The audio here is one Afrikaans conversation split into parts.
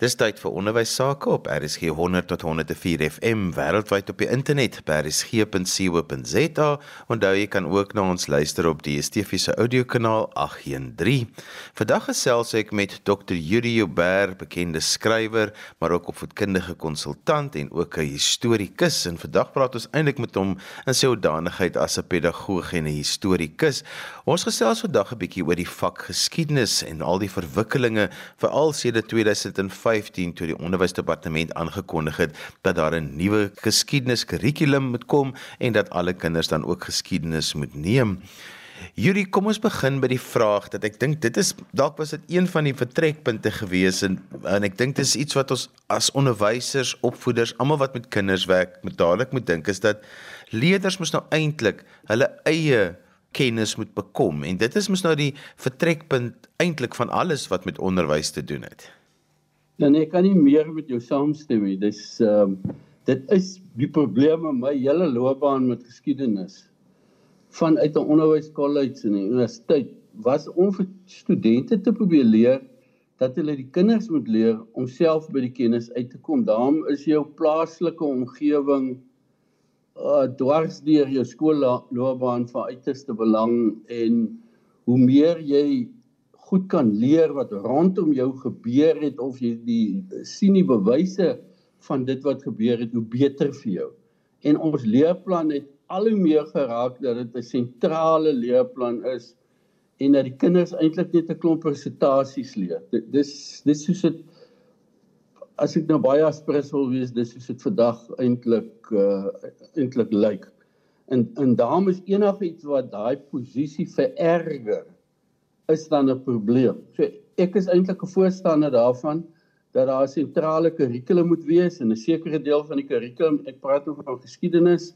Dis tyd vir onderwys sake op RSG 100 tot 104 FM wêreldwyd op die internet by rsg.co.za. Onthou jy kan ook na ons luister op die DSTV se audiokanaal 813. Vandag gesels ek met Dr. Yuri Uber, bekende skrywer, maar ook opvoedkundige konsultant en ook 'n historikus. En vandag praat ons eintlik met hom in sy hoedanigheid as 'n pedagoog en 'n historikus. Ons gesels vandag 'n bietjie oor die vak geskiedenis en al die verwikkelinge veral sedert 2005 2015 toe die onderwysdepartement aangekondig het dat daar 'n nuwe geskiedeniskurrikulum moet kom en dat alle kinders dan ook geskiedenis moet neem. Yuri, kom ons begin by die vraag dat ek dink dit is dalk was dit een van die vertrekpunte gewees en en ek dink dit is iets wat ons as onderwysers, opvoeders, almal wat met kinders werk, moet dadelik moet dink is dat leerders moet nou eintlik hulle eie kennis moet bekom en dit is mos nou die vertrekpunt eintlik van alles wat met onderwys te doen het. Nee, ek kan nie meer met jou saamstem nie. Dis ehm um, dit is die probleem met my hele loopbaan met geskiedenis vanuit 'n onderwyskollege en universiteit was om vir studente te probeer leer dat hulle die kinders moet leer om self by die kennis uit te kom. Daarom is jou plaaslike omgewing uh dwars deur jou skoolloopbaan van uiterste belang en hoe meer jy goed kan leer wat rondom jou gebeur het of jy die sien die bewyse van dit wat gebeur het hoe beter vir jou. En ons leerplan het al hoe meer geraak dat dit 'n sentrale leerplan is en dat die kinders eintlik net 'n klomp presentasies leer. Dis dis soos dit as ek nou baie aspres wil wees, dis soos dit vandag eintlik uh eintlik lyk. En en daarom is enigiets wat daai posisie vererger is dan 'n probleem. So ek is eintlik 'n voorstander daarvan dat daar 'n sentrale kurrikulum moet wees en 'n sekere deel van die kurrikulum, ek praat oor van geskiedenis,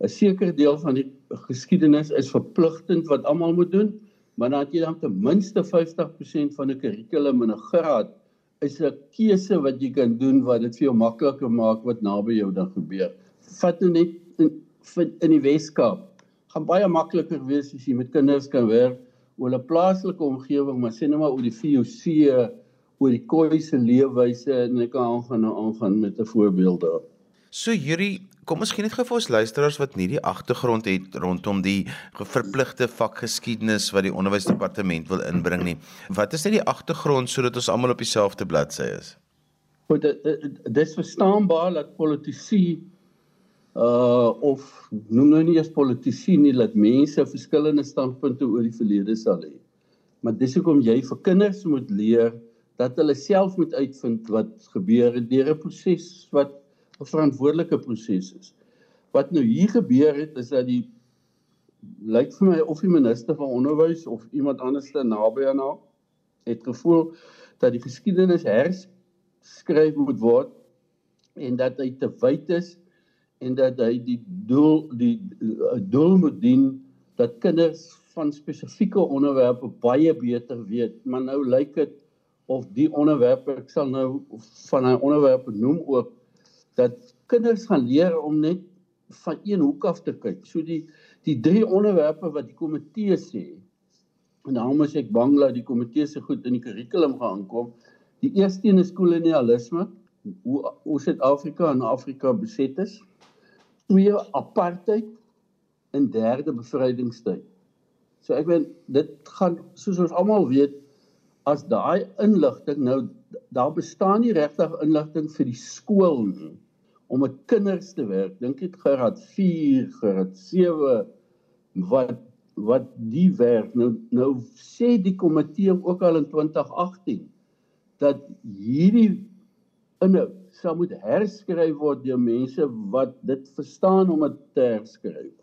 'n sekere deel van die geskiedenis is verpligtend wat almal moet doen, maar dan het jy dan ten minste 50% van die kurrikulum in 'n graad is 'n keuse wat jy kan doen wat dit vir jou makliker maak wat naby jou dan gebeur. Vat nou net in in die Weskaap. gaan baie makliker wees as jy met kinders kan werk oor 'n plaaslike omgewing, maar sê net maar oor die VOC, oor die Khoi se leefwyse en ek kan aangaan nou aangaan met 'n voorbeeld daar. So hierdie Kom ons gee net gou vir ons luisteraars wat nie die agtergrond het rondom die verpligte vakgeskiedenis wat die onderwysdepartement wil inbring nie. Wat is net die agtergrond sodat ons almal op dieselfde bladsy is? Goed, dit is verstaanbaar dat politici uh of noem nou nie eers politici nie dat mense verskillende standpunte oor die verlede sal hê. Maar dis hoekom jy vir kinders moet leer dat hulle self moet uitvind wat gebeur het deur 'n proses wat 'n verantwoordelike proses is. Wat nou hier gebeur het is dat die lyk vir my of die minister van onderwys of iemand anderste naby aan haar het gevoel dat die geskiedenis herskryf moet word en dat hy te wyd is en dat hy die doel die uh, doel moet dien dat kinders van spesifieke onderwerpe baie beter weet. Maar nou lyk dit of die onderwerpe ek sal nou van daai onderwerpe noem ook dat kinders gaan leer om net van een hoek af te kyk. So die die drie onderwerpe wat die komitee sê en daarom is ek bang dat die komitee se goed in die kurrikulum gaan aankom. Die eerste een is kolonialisme hoe hoe Suid-Afrika en Afrika beset is twee apartheid en derde bevrydingstyd. So ek weet dit gaan soos ons almal weet as daai inligting nou daar bestaan nie regtig inligting vir die skool nie om met kinders te werk. Dink dit graad 4, graad 7 wat wat die werk nou nou sê die komitee ook al in 2018 dat hierdie inhoud sal moet herskryf word deur mense wat dit verstaan om dit te herskryf.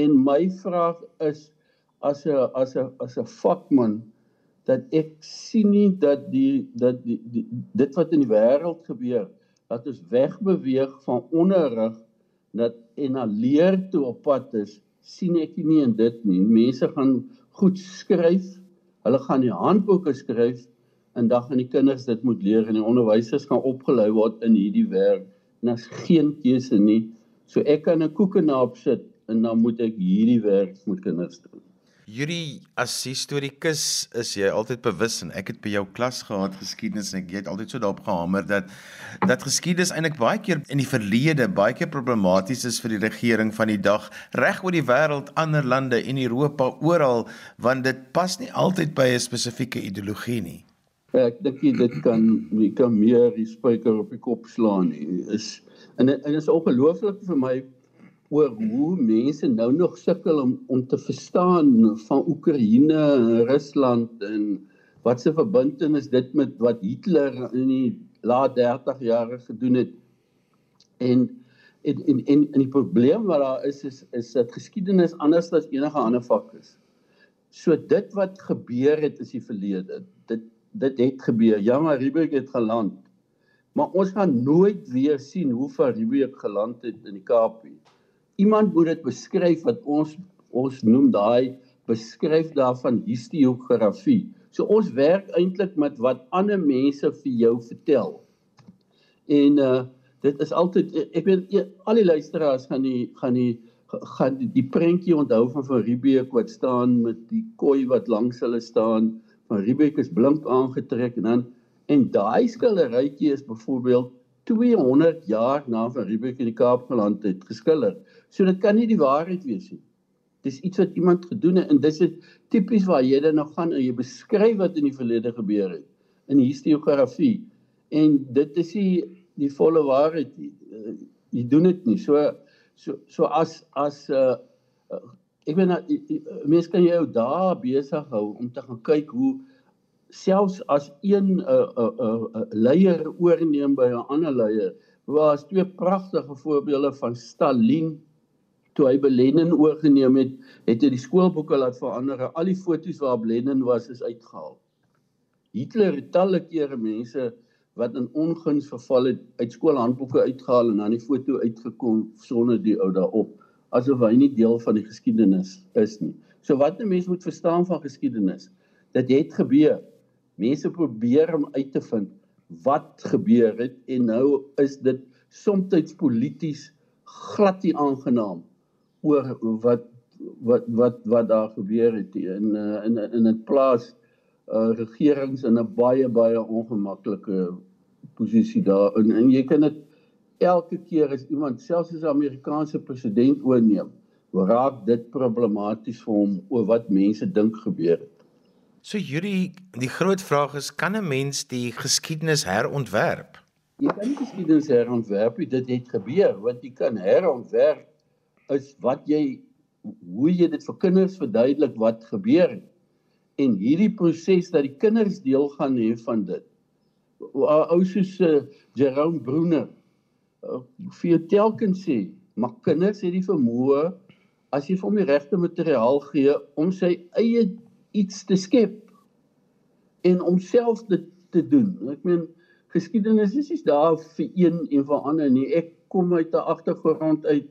En my vraag is as 'n as 'n as 'n vakman dat ek sien nie dat die dat die, die dit wat in die wêreld gebeur dat ons wegbeweeg van onderrig dat en na leer toe op pad is sien ek nie in dit nie mense gaan goed skryf hulle gaan die handboeke skryf en dan gaan die kinders dit moet leer en die onderwysers gaan opgelei word in hierdie werk en daar's geen keuse nie. So ek kan 'n koekenaap sit en dan moet ek hierdie werk met kinders doen. Yuri, as historikus is jy altyd bewus en ek het by jou klas gehad geskiedenis en ek het altyd so daarop gehamer dat dat geskiedenis eintlik baie keer in die verlede baie keer problematies is vir die regering van die dag reg oor die wêreld, ander lande en Europa oral want dit pas nie altyd by 'n spesifieke ideologie nie. Ek dink dit kan jy kan meer die spyker op die kop slaan nie. Is en en is ongelooflik vir my oor hoe mense nou nog sukkel om om te verstaan van Oekraïne en Rusland en wat se verbintenis dit met wat Hitler in die laat 30 jare gedoen het. En en en en, en die probleem wat daar is is is dat geskiedenis anders as enige ander vak is. So dit wat gebeur het is die verlede. Dit het gebeur. Ja, maar Riebeek het geland. Maar ons gaan nooit weer sien hoe ver Riebeek geland het in die Kaap nie iemand moet dit beskryf wat ons ons noem daai beskryf daarvan historiografie. So ons werk eintlik met wat ander mense vir jou vertel. En uh dit is altyd ek weet al die luisteraars gaan die gaan die gaan die, die prentjie onthou van van Riebeek wat staan met die koi wat langs hulle staan. Van Riebeek is blink aangetrek en dan en daai skilderytjie is byvoorbeeld 200 jaar na van Riebeek in die Kaap geland het geskilder. So dit kan nie die waarheid wees nie. Dis iets wat iemand gedoen het en dis is tipies waar jy dan nog gaan en jy beskryf wat in die verlede gebeur het in historiografie. En dit is die die volle waarheid. Eh, jy doen dit nie. So so so as as uh ek weet nou mense kan jou daar besig hou om te gaan kyk hoe selfs as een 'n uh, 'n uh, 'n uh, leier oorneem by 'n ander leier, was twee pragtige voorbeelde van Stalin toe hy Lenin oorgeneem het, het hy die skoolboeke laat verander. Al die foto's waarop Lenin was is uitgehaal. Hitler het talle kere mense wat in onguns verval het uit skoolhandboeke uitgehaal en dan die foto uitgekom sonder die ou daarop asof hy nie deel van die geskiedenis is nie. So wat 'n mens moet verstaan van geskiedenis, dit het gebeur. Mense probeer om uit te vind wat gebeur het en nou is dit soms polities glad nie aangenaam oor wat wat wat wat daar gebeur het in in in 'n plaas uh, regerings in 'n baie baie ongemaklike posisie daar en, en jy kan dit elke keer as iemand selfs as 'n Amerikaanse president oorneem raak dit problematies vir hom oor wat mense dink gebeur het. So Yuri, die groot vraag is kan 'n mens die geskiedenis herontwerp? Jy kan nie geskiedenis herontwerp nie, dit het gebeur, want jy kan herontwerp is wat jy hoe jy dit vir kinders verduidelik wat gebeur het. En hierdie proses dat die kinders deel gaan hê van dit. Ou soos uh, Jerome Bruner uh, vir telkens sê, maar kinders het die vermoë as jy vir hom die regte materiaal gee om sy eie iets te skep en om self dit te doen. Ek meen geskiedenis is nie daar vir een en vir ander nie. Ek kom uit 'n agtergrond uit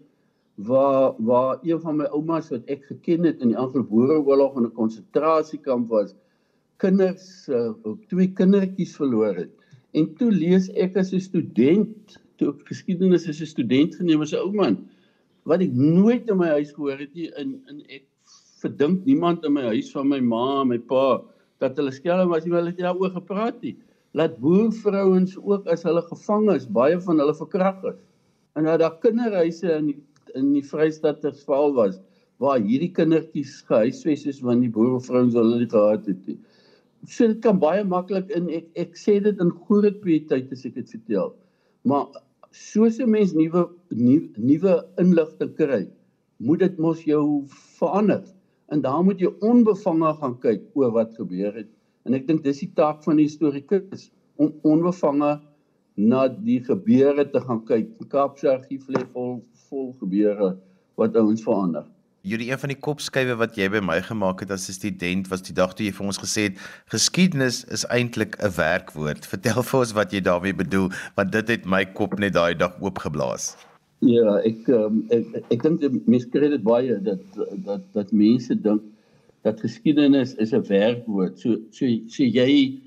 waar waar een van my oumas wat ek geken het in die Anglo-Boereoorlog in 'n konsentrasiekamp was, kinders uh, twee kindertjies verloor het. En toe lees ek as 'n student, toe ek geskiedenis as 'n student geneem as 'n ou man, wat ek nooit in my huis gehoor het nie in in ek verdink niemand in my huis van my ma my pa dat hulle skelm was nie, hulle het daaroor gepraat nie. Laat boervrouens ook as hulle gevang is, baie van hulle verkragt is. En nou daar kinderhuise in die in die Vrystaat ter val was waar hierdie kindertjies gehuisves is want die boerevrouens hulle nie gehad het nie. So dit kan baie maklik in ek ek sê dit in groot kwaliteit as ek dit vertel. Maar soos 'n mens nuwe nuwe inligting kry, moet dit mos jou verander. En daar moet jy onbevange gaan kyk oor wat gebeur het. En ek dink dis die taak van die historikus om onbevange na die gebeure te gaan kyk. Kaapse argief lê vol vol gebeure wat ouens verander. Julle een van die kopskywe wat jy by my gemaak het as 'n student was die dag toe jy vir ons gesê het geskiedenis is eintlik 'n werkwoord. Vertel vir ons wat jy daarmee bedoel want dit het my kop net daai dag oopgeblaas. Ja, ek um, ek ek, ek dink mense kry dit baie dat dat dat mense dink dat geskiedenis is 'n werkwoord. So so so jy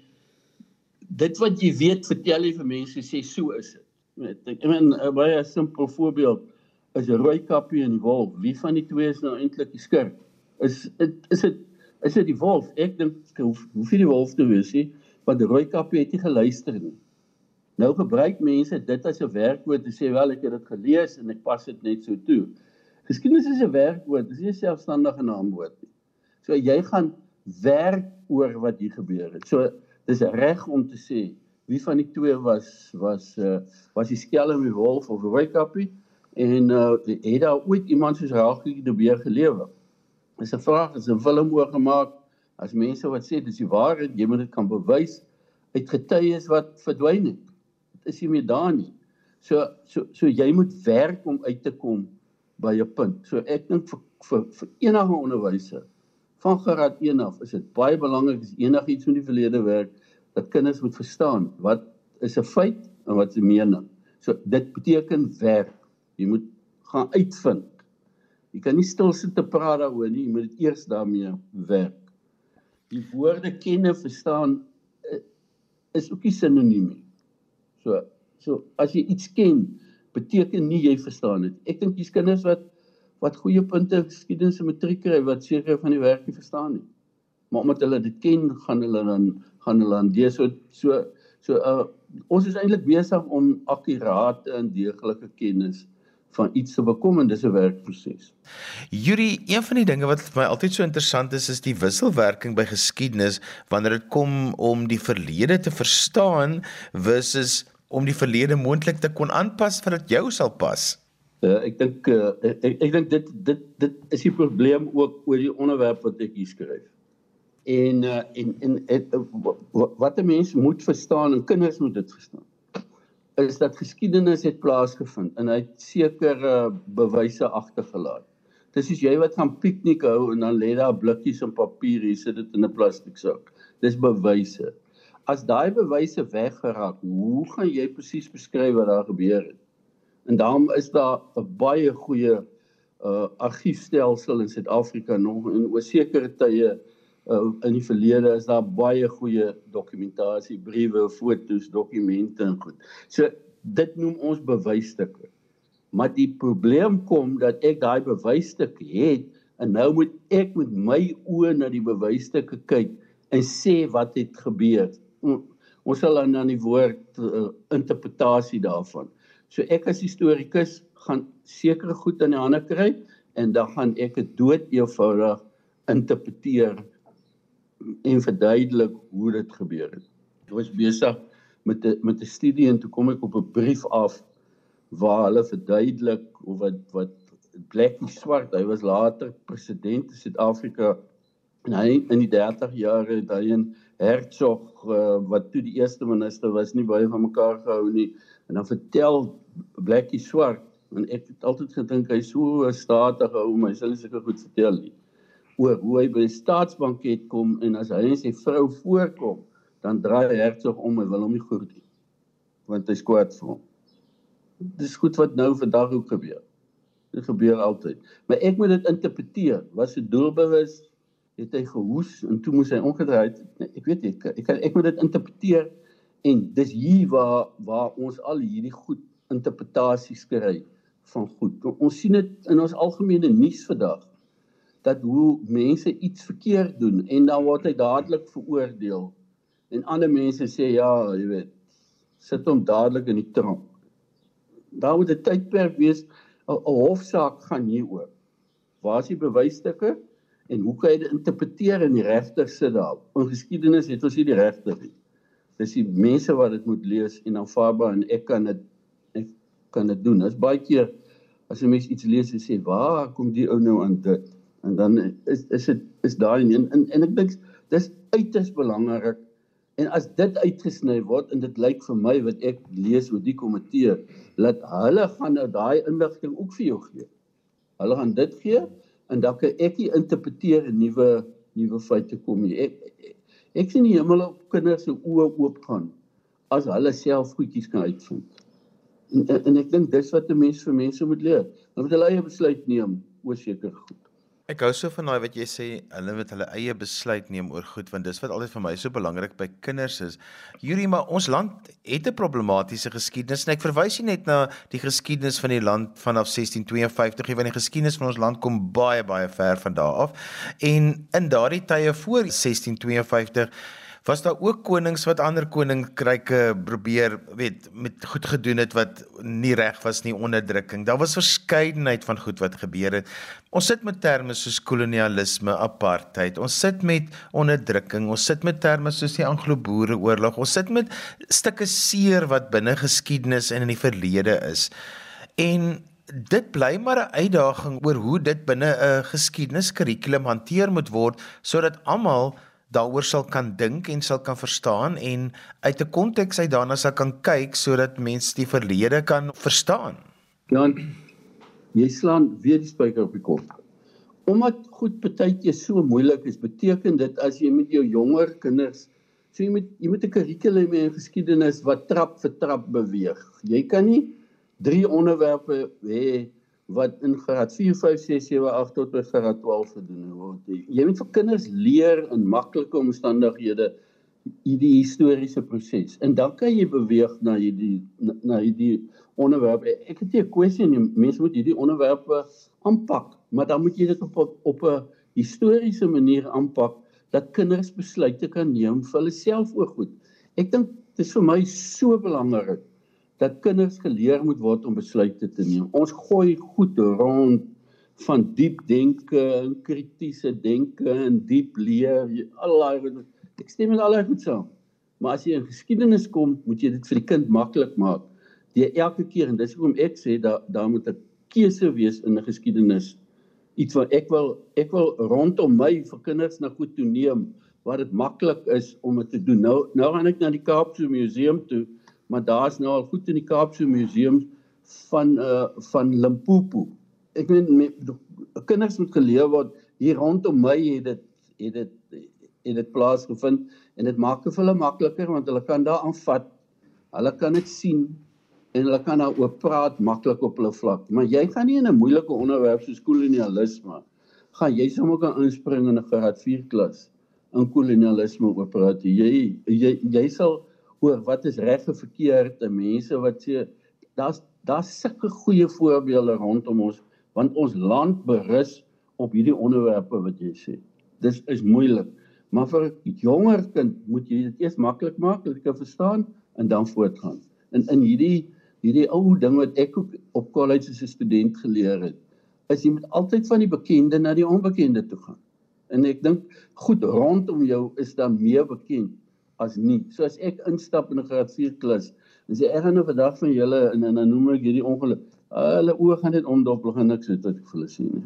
dit wat jy weet vertel jy vir mense sê so is dit. Ek meen 'n baie simpel voorbeeld is 'n rooi kappie en wolf. Wie van die twee is nou eintlik die skurk? is is dit is dit die wolf? Ek dink hoe hoe vir die wolf te wees, hè? Want Rooikap het nie geluister nie. Nou gebruik mense dit as 'n werkwoord en sê wel ek het dit gelees en ek pas dit net so toe. Geskiedenis is 'n werkwoord, dit is nie selfstandige naamwoord nie. So jy gaan werk oor wat hier gebeur het. So dis reg om te sê wie van die twee was was uh, was die skelm die wolf of Rooikapie en uh, het daar ooit iemand soos Raagie de Beer gelewe? Dis 'n vraag, is 'n film oor gemaak. As mense wat sê dis die waarheid, jy moet dit kan bewys uit getuies wat verdwyn het. Dit is nie meer daar nie. So so so jy moet werk om uit te kom by 'n punt. So ek dink vir vir vir enige onderwyser van graad 1 af is dit baie belangrik as enigiets in die verlede werk dat kinders moet verstaan wat is 'n feit en wat is 'n mening. So dit beteken werk. Jy moet gaan uitvind Jy kan nie stil sit te praat daaroor nie, jy moet dit eers daarmee werk. Die woorde ken en verstaan eh, is ook nie sinoniem nie. So so as jy iets ken, beteken nie jy verstaan dit. Ek dink dis kinders wat wat goeie punte geskiedenis en matriek kry wat seker van die werk nie verstaan nie. Maar omdat hulle dit ken, gaan hulle dan gaan hulle dan dis so so so uh, ons is eintlik besig om akkurate en deeglike kennis van iets te bekom en dis 'n werkproses. Yuri, een van die dinge wat vir my altyd so interessant is, is die wisselwerking by geskiedenis wanneer dit kom om die verlede te verstaan versus om die verlede moontlik te kon aanpas vir dit jou sal pas. Uh, ek dink uh, ek ek dink dit dit dit is die probleem ook oor die onderwerp wat ek hier skryf. En uh, en en et, wat 'n mens moet verstaan en kinders moet dit verstaan is dat geskiedenis het plaasgevind en hy het sekere bewyse agtergelaat. Dis soos jy wat gaan piknik hou en dan lê daar blikkies en papier, jy sit dit in 'n plastiek sak. Dis bewyse. As daai bewyse weggeraak, hoe gaan jy presies beskryf wat daar gebeur het? En daarom is daar 'n baie goeie uh argiefstelsel in Suid-Afrika nog in oor sekere tye uh, in die verlede is daar baie goeie dokumentasie, briewe, fotos, dokumente en goed. So dit noem ons bewysstukke. Maar die probleem kom dat ek daai bewysstuk het en nou moet ek met my oë na die bewysstukke kyk en sê wat het gebeur. Ons sal dan aan die woord uh, interpretasie daarvan. So ek as historikus gaan sekere goed in die hande kry en dan gaan ek dit dood eenvoudig interpreteer en verduidelik hoe dit gebeur het. Ek was besig met 'n met 'n studie en toe kom ek op 'n brief af waar hulle verduidelik of wat wat Blackie Swart, hy was later president in Suid-Afrika en hy in die 30 jare het hy 'n Hertzog uh, wat toe die eerste minister was nie baie van mekaar gehou nie en dan vertel Blackie Swart en ek het altyd gedink hy so statige ou, maar hy sê seker goed vertel nie oor hoe hy by die staatsbanket kom en as hy en sy vrou voorkom, dan draai Hertzog om en wil hom nie groet nie. Want hy's kwaad vir hom. Dis goed wat nou vandag ook gebeur. Dit gebeur altyd. Maar ek moet dit interpreteer. Was dit doelbewus? Het hy gehoes en toe moes hy omgedraai het? Nee, ek weet nie. Ek ek, ek moet dit interpreteer en dis hier waar waar ons al hierdie goed interpretasies kry van goed. Ons sien dit in ons algemene nuus vandag dat hoe mense iets verkeerd doen en dan word hy dadelik veroordeel. En ander mense sê ja, jy weet, sit hom dadelik in die tronk. Daar moet 'n tydperk wees 'n hofsaak gaan hieroor. Waar is die bewysstukke en hoe kan jy dit interpreteer in die regter sit daar? In geskiedenis het ons hier die regter nie. Dis die mense wat dit moet lees en aanvaarbaar en ek kan dit ek kan dit doen. Dit is baie keer as 'n mens iets lees en sê, "Waar kom die ou nou aan dit?" En dan is is dit is daai en, en en ek dink dis uiters belangrik en as dit uitgesny word en dit lyk vir my wat ek lees oor die komitee dat hulle gaan nou daai inligting ook vir jou gee. Hulle gaan dit gee en dan kan ek dit interpreteer en nuwe nuwe feite kom nie. Ek ek, ek sien die hemel op kinders se oë oop gaan as hulle self goedjies kan uitvind. En, en, en ek dink dis wat 'n mens vir mense moet leer. Hulle moet hulle eie besluit neem oor seker goed. Ek hou so van daai wat jy sê, hulle moet hulle eie besluit neem oor goed want dis wat altyd vir my so belangrik by kinders is. Yuri, maar ons land het 'n problematiese geskiedenis en ek verwys nie net na die geskiedenis van die land vanaf 1652 nie, want die geskiedenis van ons land kom baie baie ver van daar af. En in daardie tye voor 1652 was daar ook konings wat ander koninkryke probeer weet met goed gedoen het wat nie reg was nie onderdrukking. Daar was verskeidenheid van goed wat gebeur het. Ons sit met terme soos kolonialisme, apartheid. Ons sit met onderdrukking. Ons sit met terme soos die Anglo-Boereoorlog. Ons sit met stukke seer wat binne geskiedenis en in die verlede is. En dit bly maar 'n uitdaging oor hoe dit binne 'n geskiedeniskurrikulum hanteer moet word sodat almal daaroor sal kan dink en sal kan verstaan en uit 'n konteks uit daarna sal kan kyk sodat mense die verlede kan verstaan. Ja, jy slaan weer die spyker op die kop. Omdat goed partytjie so moeilik is, beteken dit as jy met jou jonger kinders so jy moet jy moet 'n kurrikulum hê in geskiedenis wat trap vir trap beweeg. Jy kan nie drie onderwerpe hê wat in graad 4, 5, 6, 7, 8 tot by graad 12 gedoen word. Jy moet vir kinders leer in maklike omstandighede hierdie historiese proses. En dan kan jy beweeg na hierdie na hierdie onderwerp. Ek het nie 'n kwessie nie. Mense moet hierdie onderwerpe aanpak, maar dan moet jy dit op op 'n historiese manier aanpak dat kinders besluite kan neem vir hulle self oor goed. Ek dink dit is vir my so belangrik dat kinders geleer moet word om besluite te neem. Ons gooi goed rond van diep denke en kritiese denke en diep leer. Allei ek stem met allei goed saam. Maar as jy in geskiedenis kom, moet jy dit vir die kind maklik maak. Jy elke keer en dis hoekom ek sê dat daar moet 'n keuse wees in 'n geskiedenis. Iets wat ek wil ek wil rondom my vir kinders na goed toe neem waar dit maklik is om dit te doen. Nou nou gaan ek na die Kaapse Museum toe maar daar's nou al goed in die Kaapse Museum van uh van Limpopo. Ek meen kinders moet geleer word hier rondom my het dit het dit het dit plaasgevind en dit maak dit vir hulle makliker want hulle kan daar aanvat. Hulle kan dit sien en hulle kan daaroor praat maklik op hulle vlak. Maar jy gaan nie in 'n moeilike onderwerp soos kolonialisme gaan jy sommer kan inspring in 'n graad 4 klas in kolonialisme oor praat. Jy jy jy sal oor wat is reg en verkeerd en mense wat sê daar's daar's sulke goeie voorbeelde rondom ons want ons land berus op hierdie onderwerpe wat jy sê. Dis is moeilik. Maar vir 'n jonger kind moet jy dit eers maklik maak dat jy kan verstaan en dan voortgaan. En in hierdie hierdie ou ding wat ek ook op college as 'n student geleer het, is jy moet altyd van die bekende na die onbekende toe gaan. En ek dink goed rondom jou is daar meer bekend as nie. So as ek instap in 'n graad 4 klas, dan sê ek gaan nou vandag van julle en dan noem ek hierdie ongeluk. Hulle oë gaan net omdoppel en niks weet wat ek vir hulle sê nie.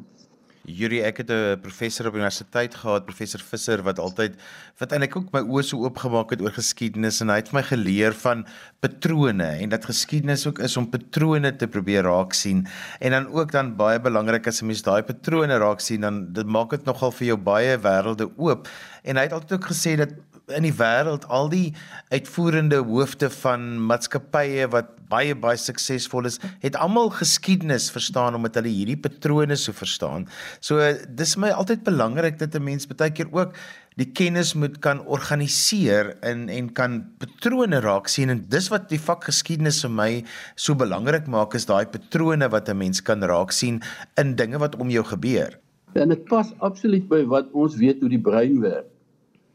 Yuri, ek het 'n professor op universiteit gehad, professor Visser wat altyd wat eintlik ook my oë so oopgemaak het oor geskiedenis en hy het vir my geleer van patrone en dat geskiedenis ook is om patrone te probeer raak sien en dan ook dan baie belangrik as 'n mens daai patrone raak sien dan dit maak dit nogal vir jou baie wêrelde oop en hy het altyd ook gesê dat in die wêreld al die uitvoerende hoofde van maatskappye wat baie baie suksesvol is, het almal geskiedenis verstaan omdat hulle hierdie patrone so verstaan. So dis my altyd belangrik dat 'n mens baie keer ook die kennis moet kan organiseer in en kan patrone raak sien en dis wat die vak geskiedenis vir my so belangrik maak is daai patrone wat 'n mens kan raak sien in dinge wat om jou gebeur. En dit pas absoluut by wat ons weet hoe die brein werk.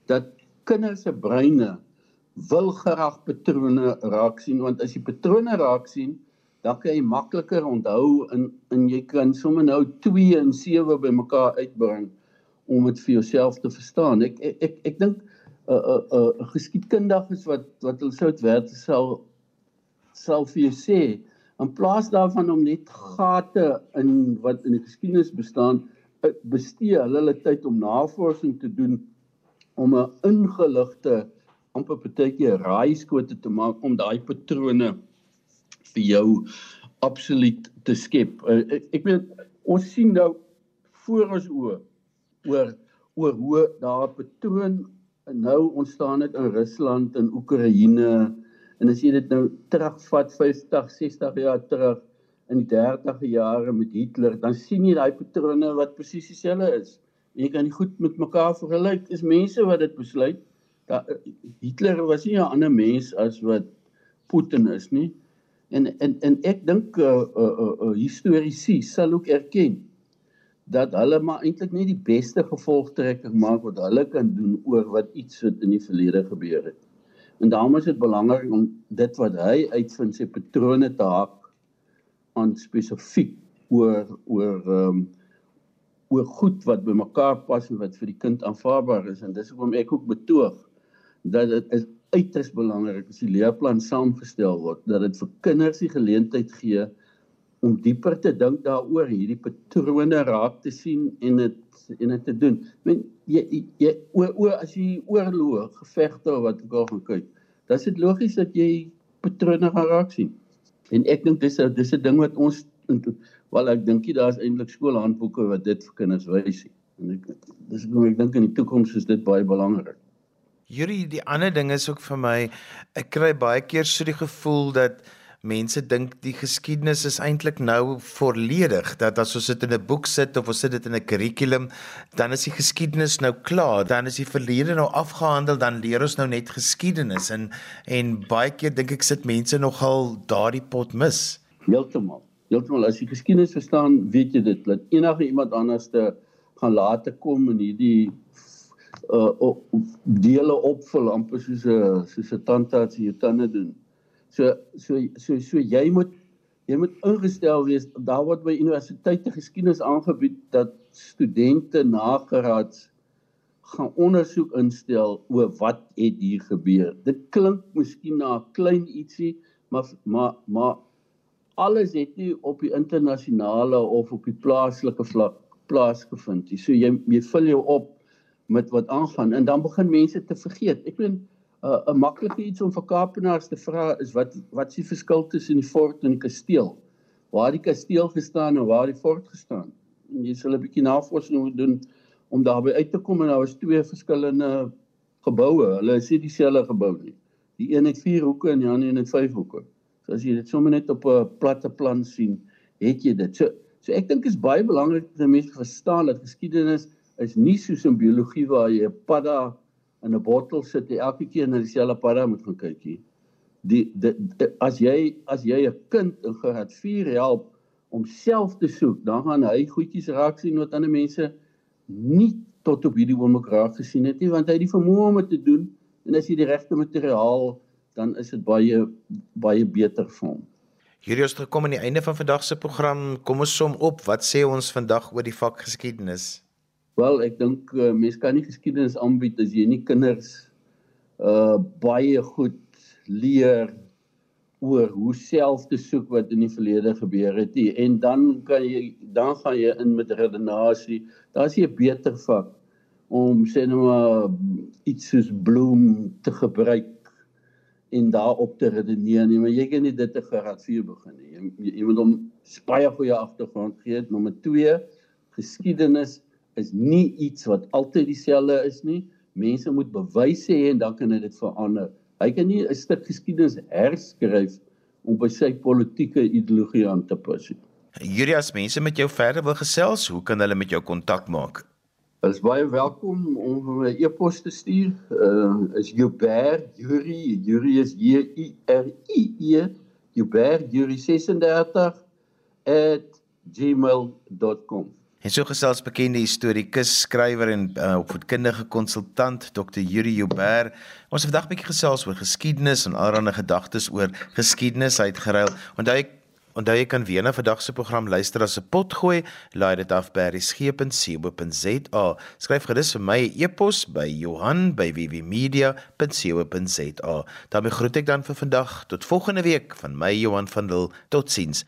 Dat kinders se breine wil graag patrone raak sien want as jy patrone raak sien dan kan jy makliker onthou en en jy kan sommer nou 2 en 7 bymekaar uitbring om dit vir jouself te verstaan. Ek ek ek, ek dink 'n uh, 'n uh, 'n uh, geskiedkundiges wat wat hulle sout werd sal sal vir jou sê in plaas daarvan om net gate in wat in die geskiedenis bestaan bestee hulle hulle tyd om navorsing te doen om 'n ingeligte amper partykeer raaiskote te maak om daai patrone vir jou absoluut te skep. Uh, ek, ek weet ons sien nou voor ons oë oor oor hoe daar 'n patroon nou ontstaan het in Rusland en Oekraïne en as jy dit nou terugvat 50, 60 jaar terug in die 30e jare met Hitler, dan sien jy daai patrone wat presies dieselfde is. En jy kan dit goed met mekaar vergelyk. Dis mense wat dit besluit. Da, Hitler was nie 'n ander mens as wat Putin is nie. En en en ek dink 'n uh, uh, uh, uh, historiese sal ook erken dat hulle maar eintlik nie die beste gevolgtrekking maak wat hulle kan doen oor wat iets wat in die verlede gebeur het. En daarom is dit belangrik om dit wat hy uitvind sy patrone te haak aan spesifiek oor oor ehm um, oor goed wat by mekaar pas en wat vir die kind aanvaarbaar is en dis hoekom ek ook betoog dat dit is uiters belangrik as die leerplan saamgestel word dat dit vir kinders die geleentheid gee om dieper te dink daaroor, hierdie patrone raak te sien en dit en dit te doen. Men jy jy o o as jy oorloë gevegte wat ek al gaan kyk, dan is dit logies dat jy patrone gaan raak sien. En ek dink dis 'n dis 'n ding wat ons wel ek dink jy daar's eintlik skoolhandboeke wat dit vir kinders wys nie. En ek dis ek dink in die toekoms is dit baie belangrik. Hierdie die ander ding is ook vir my ek kry baie keer so die gevoel dat mense dink die geskiedenis is eintlik nou volledig dat as ons dit in 'n boek sit of ons sit dit in 'n kurrikulum dan is die geskiedenis nou klaar dan is die verlede nou afgehandel dan leer ons nou net geskiedenis en en baie keer dink ek sit mense nogal daardie pot mis heeltemal heeltemal as jy geskiedenis verstaan weet jy dit dat enige iemand anderste gaan later kom in hierdie uh dele opvul amper soos 'n soos 'n tandarts hier tande doen So so so so jy moet jy moet ingestel wees daar word by universiteite geskiedenis aangebied dat studente nageraads gaan ondersoek instel oor wat het hier gebeur. Dit klink miskien na 'n klein ietsie, maar maar maar alles het nie op die internasionale of op die plaaslike vlak plaasgevind nie. So jy jy vul jou op met wat aangaan en dan begin mense te vergeet. Ek bedoel 'n uh, maklike iets om vir Kaapenaars te vra is wat wat is die verskil tussen die fort en die kasteel? Waar die kasteel gestaan en waar die fort gestaan? En jy sal 'n bietjie navorsing moet doen om daarby uit te kom en daar is twee verskillende geboue. Hulle is nie dieselfde gebou nie. Die een het 4 hoeke en die ander een het 5 hoeke. As jy dit sommer net op 'n platte plan sien, het jy dit. So so ek dink is baie belangrik dat mense verstaan dat geskiedenis is nie soos in biologie waar jy 'n padda in 'n bottel sit jy elke keer na dieselfde padda moet gaan kyk hier. Die, die, die as jy as jy 'n kind in graad 4 help om self te soek, dan gaan hy goedjies raak sien wat ander mense nie tot op hierdie oomblik raak gesien het nie, want hy het die vermoë om dit te doen en as jy die regte materiaal dan is dit baie baie beter vir hom. Hierdie is gekom aan die einde van vandag se program. Kom ons som op. Wat sê ons vandag oor die vak geskiedenis? Wel, ek dink uh, mense kan nie geskiedenis aanbied as jy nie kinders uh baie goed leer oor hoe self te soek wat in die verlede gebeur het nie. En dan kan jy dan gaan jy in met redenasie. Daar's 'n beter vak om sê nou maar iets soos bloem te gebruik en daarop te redeneer nie, maar jy kan nie dit te graad 4 begin nie. Jy, jy moet hom baie goeie agtergrond gee. Nommer 2, geskiedenis is nie iets wat altyd dieselfde is nie. Mense moet bewyse hê en dan kan dit verander. Hy kan nie 'n stuk geskiedenis herskryf om by sy politieke ideologie aan te pas nie. Julius, mense met jou verder wil gesels, hoe kan hulle met jou kontak maak? Hulle is baie welkom om my e-pos te stuur. Uh is Joubert Yuri, Yuri is J U R I E, Joubert Yuri 36 @gmail.com. En so gesels bekende historikus, skrywer en uh, opvoedkundige konsultant Dr. Yuri Joubert. Ons het vandag 'n bietjie gesels oor geskiedenis en allerlei gedagtes oor geskiedenis uitgeruil. Onthou ek onthou jy kan weer na vandag se program luister as 'n pot gooi. Laai dit af by resgep.co.za. Skryf gerus vir my 'n e e-pos by Johan@wwmedia.co.za. daarmee groet ek dan vir vandag tot volgende week van my Johan van Dil. Totsiens.